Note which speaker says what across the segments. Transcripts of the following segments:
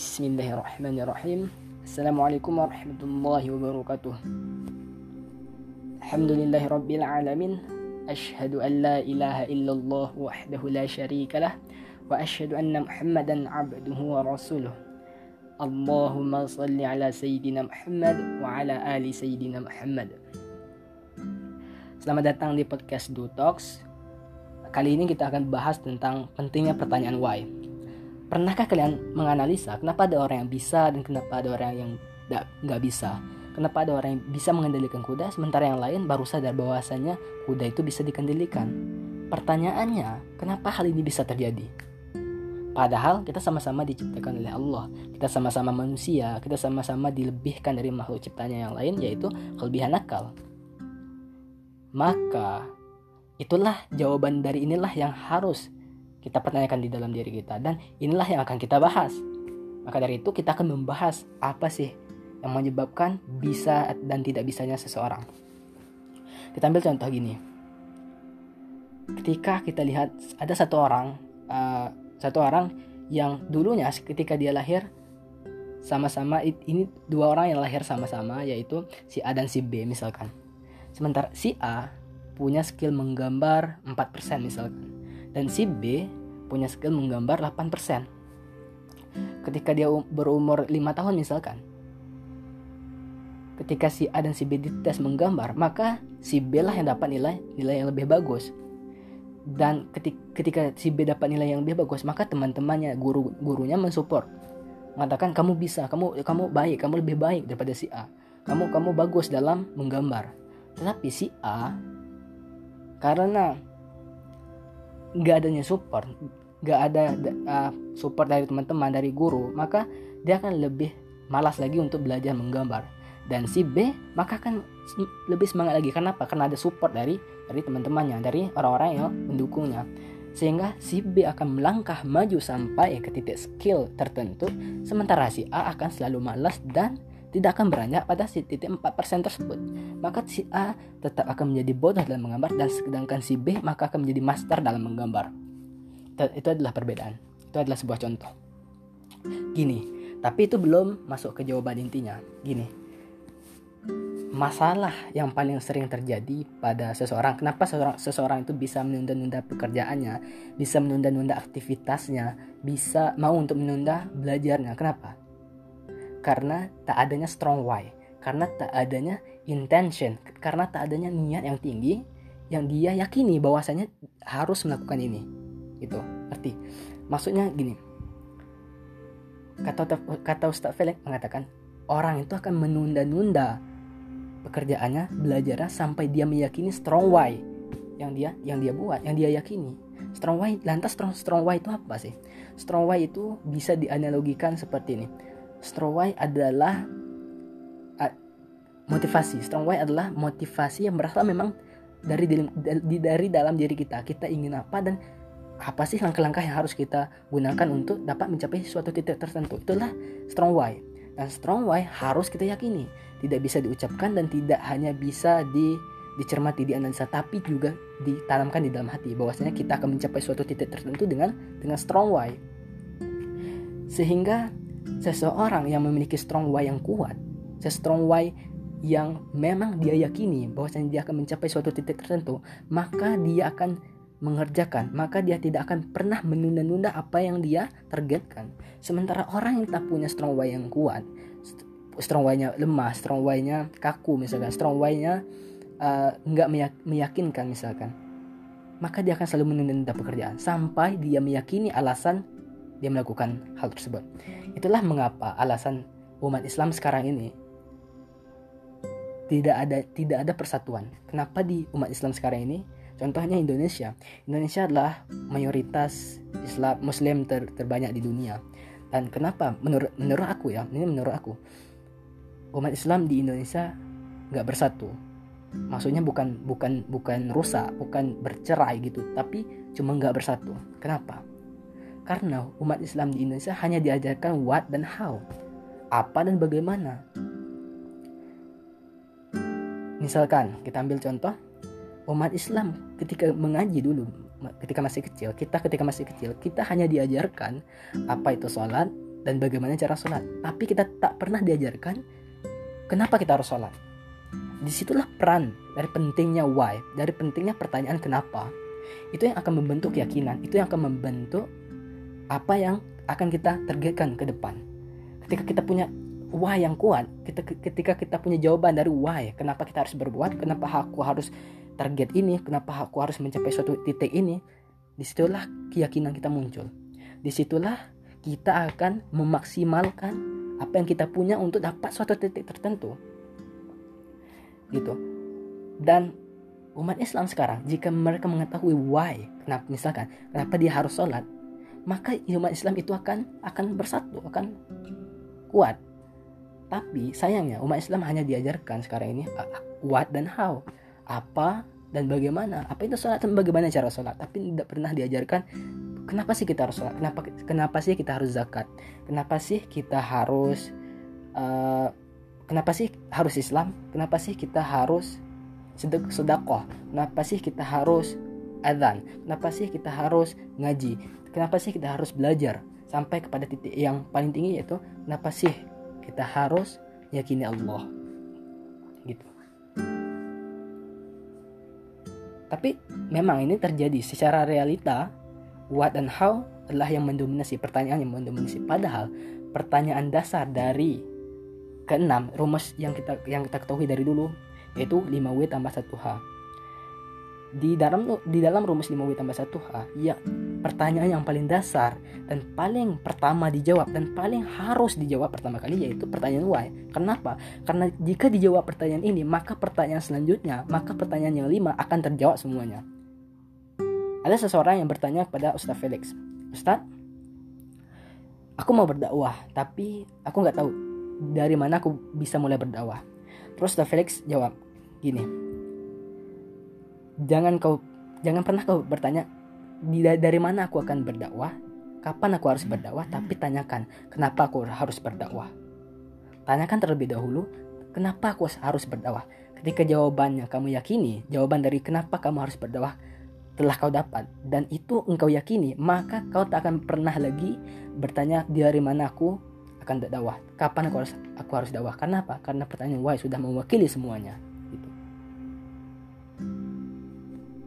Speaker 1: Bismillahirrahmanirrahim. Assalamualaikum warahmatullahi wabarakatuh. Alhamdulillahi rabbil alamin. Ashhadu an la ilaha illallah wahdahu la syarika lah wa ashhadu anna Muhammadan abduhu wa rasuluh. Allahumma salli ala sayyidina Muhammad wa ala ali sayyidina Muhammad. Selamat datang di podcast Dutox. Kali ini kita akan bahas tentang pentingnya pertanyaan why. Pernahkah kalian menganalisa kenapa ada orang yang bisa dan kenapa ada orang yang nggak bisa? Kenapa ada orang yang bisa mengendalikan kuda sementara yang lain baru sadar bahwasanya kuda itu bisa dikendalikan? Pertanyaannya, kenapa hal ini bisa terjadi? Padahal kita sama-sama diciptakan oleh Allah. Kita sama-sama manusia, kita sama-sama dilebihkan dari makhluk ciptanya yang lain yaitu kelebihan akal. Maka itulah jawaban dari inilah yang harus kita pertanyakan di dalam diri kita dan inilah yang akan kita bahas. Maka dari itu kita akan membahas apa sih yang menyebabkan bisa dan tidak bisanya seseorang. Kita ambil contoh gini. Ketika kita lihat ada satu orang uh, satu orang yang dulunya ketika dia lahir sama-sama ini dua orang yang lahir sama-sama yaitu si A dan si B misalkan. Sementara si A punya skill menggambar 4% misalkan. Dan si B punya skill menggambar 8%. Ketika dia berumur 5 tahun misalkan. Ketika si A dan si B dites menggambar, maka si B lah yang dapat nilai nilai yang lebih bagus. Dan ketika, ketika si B dapat nilai yang lebih bagus, maka teman-temannya, guru gurunya mensupport. Mengatakan kamu bisa, kamu kamu baik, kamu lebih baik daripada si A. Kamu kamu bagus dalam menggambar. Tetapi si A karena nggak adanya support, nggak ada uh, support dari teman-teman dari guru, maka dia akan lebih malas lagi untuk belajar menggambar. Dan si B maka akan lebih semangat lagi. Kenapa? Karena ada support dari dari teman-temannya, dari orang-orang yang mendukungnya. Sehingga si B akan melangkah maju sampai ke titik skill tertentu, sementara si A akan selalu malas dan tidak akan beranjak pada si titik 4% tersebut. Maka si A tetap akan menjadi bodoh dalam menggambar dan sedangkan si B maka akan menjadi master dalam menggambar. Itu adalah perbedaan. Itu adalah sebuah contoh. Gini, tapi itu belum masuk ke jawaban intinya. Gini. Masalah yang paling sering terjadi pada seseorang, kenapa seseorang, seseorang itu bisa menunda-nunda pekerjaannya, bisa menunda-nunda aktivitasnya, bisa mau untuk menunda belajarnya. Kenapa? Karena tak adanya strong why, karena tak adanya intention, karena tak adanya niat yang tinggi yang dia yakini bahwasanya harus melakukan ini. Itu arti. Maksudnya gini. Kata kata Ustaz Felix mengatakan orang itu akan menunda-nunda pekerjaannya, belajarnya sampai dia meyakini strong why yang dia yang dia buat, yang dia yakini. Strong why lantas strong strong why itu apa sih? Strong why itu bisa dianalogikan seperti ini strong why adalah uh, motivasi. Strong why adalah motivasi yang berasal memang dari dari, dari dalam diri kita. Kita ingin apa dan apa sih langkah-langkah yang harus kita gunakan untuk dapat mencapai suatu titik tertentu. Itulah strong why. Dan strong why harus kita yakini. Tidak bisa diucapkan dan tidak hanya bisa di dicermati, dianalisa, tapi juga ditanamkan di dalam hati bahwasanya kita akan mencapai suatu titik tertentu dengan dengan strong why. Sehingga seseorang yang memiliki strong why yang kuat, strong why yang memang dia yakini bahwasanya dia akan mencapai suatu titik tertentu, maka dia akan mengerjakan, maka dia tidak akan pernah menunda-nunda apa yang dia targetkan. Sementara orang yang tak punya strong why yang kuat, strong why-nya lemah, strong why-nya kaku misalkan, strong why-nya uh, nggak meyakinkan misalkan, maka dia akan selalu menunda-nunda pekerjaan sampai dia meyakini alasan dia melakukan hal tersebut. Itulah mengapa alasan umat Islam sekarang ini tidak ada tidak ada persatuan. Kenapa di umat Islam sekarang ini? Contohnya Indonesia. Indonesia adalah mayoritas Islam Muslim ter, terbanyak di dunia. Dan kenapa? Menurut menurut aku ya, ini menurut aku, umat Islam di Indonesia nggak bersatu. Maksudnya bukan bukan bukan rusak, bukan bercerai gitu, tapi cuma nggak bersatu. Kenapa? Karena umat Islam di Indonesia hanya diajarkan what dan how. Apa dan bagaimana. Misalkan kita ambil contoh umat Islam ketika mengaji dulu ketika masih kecil kita ketika masih kecil kita hanya diajarkan apa itu sholat dan bagaimana cara sholat tapi kita tak pernah diajarkan kenapa kita harus sholat di situlah peran dari pentingnya why dari pentingnya pertanyaan kenapa itu yang akan membentuk keyakinan itu yang akan membentuk apa yang akan kita targetkan ke depan. Ketika kita punya why yang kuat kita ketika kita punya jawaban dari why kenapa kita harus berbuat kenapa aku harus target ini kenapa aku harus mencapai suatu titik ini di situlah keyakinan kita muncul. Di situlah kita akan memaksimalkan apa yang kita punya untuk dapat suatu titik tertentu. Gitu. Dan umat Islam sekarang jika mereka mengetahui why kenapa misalkan kenapa dia harus sholat maka umat Islam itu akan akan bersatu akan kuat. Tapi sayangnya umat Islam hanya diajarkan sekarang ini what dan how apa dan bagaimana? Apa itu sholat dan bagaimana cara sholat tapi tidak pernah diajarkan kenapa sih kita harus sholat kenapa kenapa sih kita harus zakat? Kenapa sih kita harus uh, kenapa sih harus Islam? Kenapa sih kita harus sedekah? Kenapa sih kita harus adzan? Kenapa sih kita harus ngaji kenapa sih kita harus belajar sampai kepada titik yang paling tinggi yaitu kenapa sih kita harus yakini Allah? Gitu. Tapi memang ini terjadi secara realita. What dan how adalah yang mendominasi pertanyaan yang mendominasi. Padahal pertanyaan dasar dari keenam rumus yang kita yang kita ketahui dari dulu yaitu 5W tambah 1H di dalam di dalam rumus 5W tambah 1H ya pertanyaan yang paling dasar dan paling pertama dijawab dan paling harus dijawab pertama kali yaitu pertanyaan why. Kenapa? Karena jika dijawab pertanyaan ini maka pertanyaan selanjutnya maka pertanyaan yang lima akan terjawab semuanya. Ada seseorang yang bertanya kepada Ustaz Felix, Ustaz, aku mau berdakwah, tapi aku nggak tahu dari mana aku bisa mulai berdakwah. Terus Ustaz Felix jawab, gini, jangan kau, jangan pernah kau bertanya dari mana aku akan berdakwah, kapan aku harus berdakwah, tapi tanyakan kenapa aku harus berdakwah. Tanyakan terlebih dahulu, kenapa aku harus berdakwah. Ketika jawabannya kamu yakini, jawaban dari kenapa kamu harus berdakwah telah kau dapat. Dan itu engkau yakini maka kau tak akan pernah lagi bertanya dari mana aku akan dakwah kapan aku harus aku harus dakwah? Karena apa? Karena pertanyaan why sudah mewakili semuanya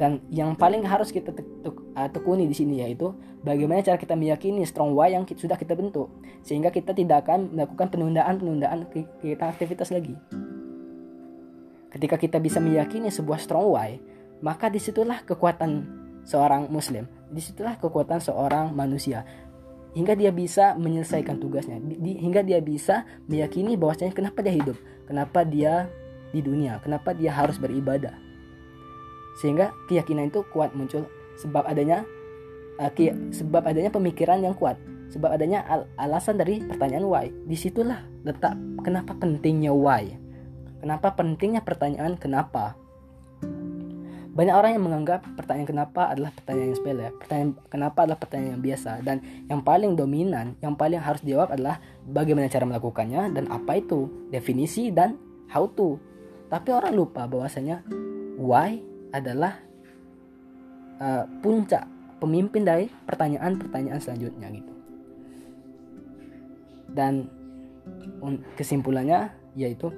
Speaker 1: dan yang paling harus kita uh, tekuni di sini yaitu bagaimana cara kita meyakini strong why yang sudah kita bentuk. Sehingga kita tidak akan melakukan penundaan penundaan kita aktivitas lagi. Ketika kita bisa meyakini sebuah strong why maka di situlah kekuatan seorang muslim di situlah kekuatan seorang manusia. Hingga dia bisa menyelesaikan tugasnya. Di, hingga dia bisa meyakini bahwasanya kenapa dia hidup kenapa dia di dunia kenapa dia harus beribadah sehingga keyakinan itu kuat muncul sebab adanya uh, sebab adanya pemikiran yang kuat sebab adanya al alasan dari pertanyaan why di situlah letak kenapa pentingnya why kenapa pentingnya pertanyaan kenapa banyak orang yang menganggap pertanyaan kenapa adalah pertanyaan yang sepele. Pertanyaan kenapa adalah pertanyaan yang biasa dan yang paling dominan, yang paling harus dijawab adalah bagaimana cara melakukannya dan apa itu definisi dan how to. Tapi orang lupa bahwasanya why adalah uh, puncak pemimpin dari pertanyaan-pertanyaan selanjutnya gitu. Dan kesimpulannya yaitu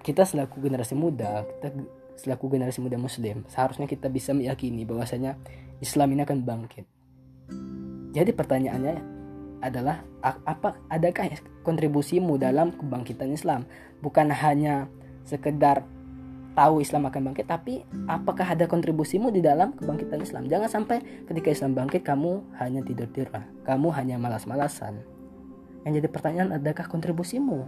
Speaker 1: kita selaku generasi muda kita selaku generasi muda muslim seharusnya kita bisa meyakini bahwasanya Islam ini akan bangkit jadi pertanyaannya adalah apa adakah kontribusimu dalam kebangkitan Islam bukan hanya sekedar tahu Islam akan bangkit tapi apakah ada kontribusimu di dalam kebangkitan Islam? Jangan sampai ketika Islam bangkit kamu hanya tidur-tidur kamu hanya malas-malasan. Yang jadi pertanyaan adakah kontribusimu?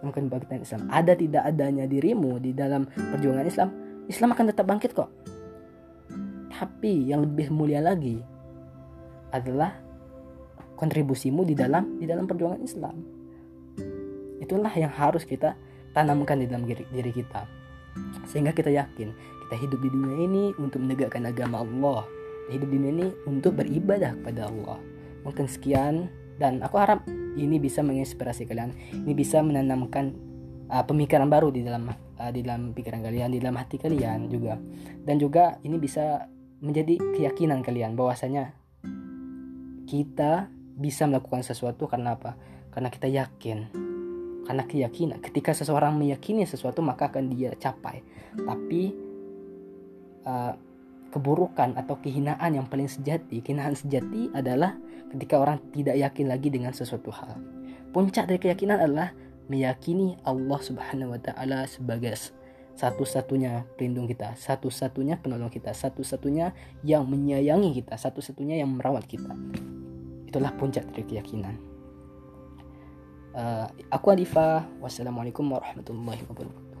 Speaker 1: Mungkin kebangkitan Islam. Ada tidak adanya dirimu di dalam perjuangan Islam? Islam akan tetap bangkit kok. Tapi yang lebih mulia lagi adalah kontribusimu di dalam di dalam perjuangan Islam. Itulah yang harus kita tanamkan di dalam diri kita sehingga kita yakin kita hidup di dunia ini untuk menegakkan agama Allah hidup di dunia ini untuk beribadah kepada Allah mungkin sekian dan aku harap ini bisa menginspirasi kalian ini bisa menanamkan uh, pemikiran baru di dalam uh, di dalam pikiran kalian di dalam hati kalian juga dan juga ini bisa menjadi keyakinan kalian bahwasanya kita bisa melakukan sesuatu karena apa? Karena kita yakin. Karena keyakinan. Ketika seseorang meyakini sesuatu maka akan dia capai. Tapi uh, keburukan atau kehinaan yang paling sejati, kehinaan sejati adalah ketika orang tidak yakin lagi dengan sesuatu hal. Puncak dari keyakinan adalah meyakini Allah Subhanahu wa taala sebagai satu-satunya pelindung kita, satu-satunya penolong kita, satu-satunya yang menyayangi kita, satu-satunya yang merawat kita. Itulah puncak dari keyakinan. Uh, aku Adifa, wassalamualaikum warahmatullahi wabarakatuh.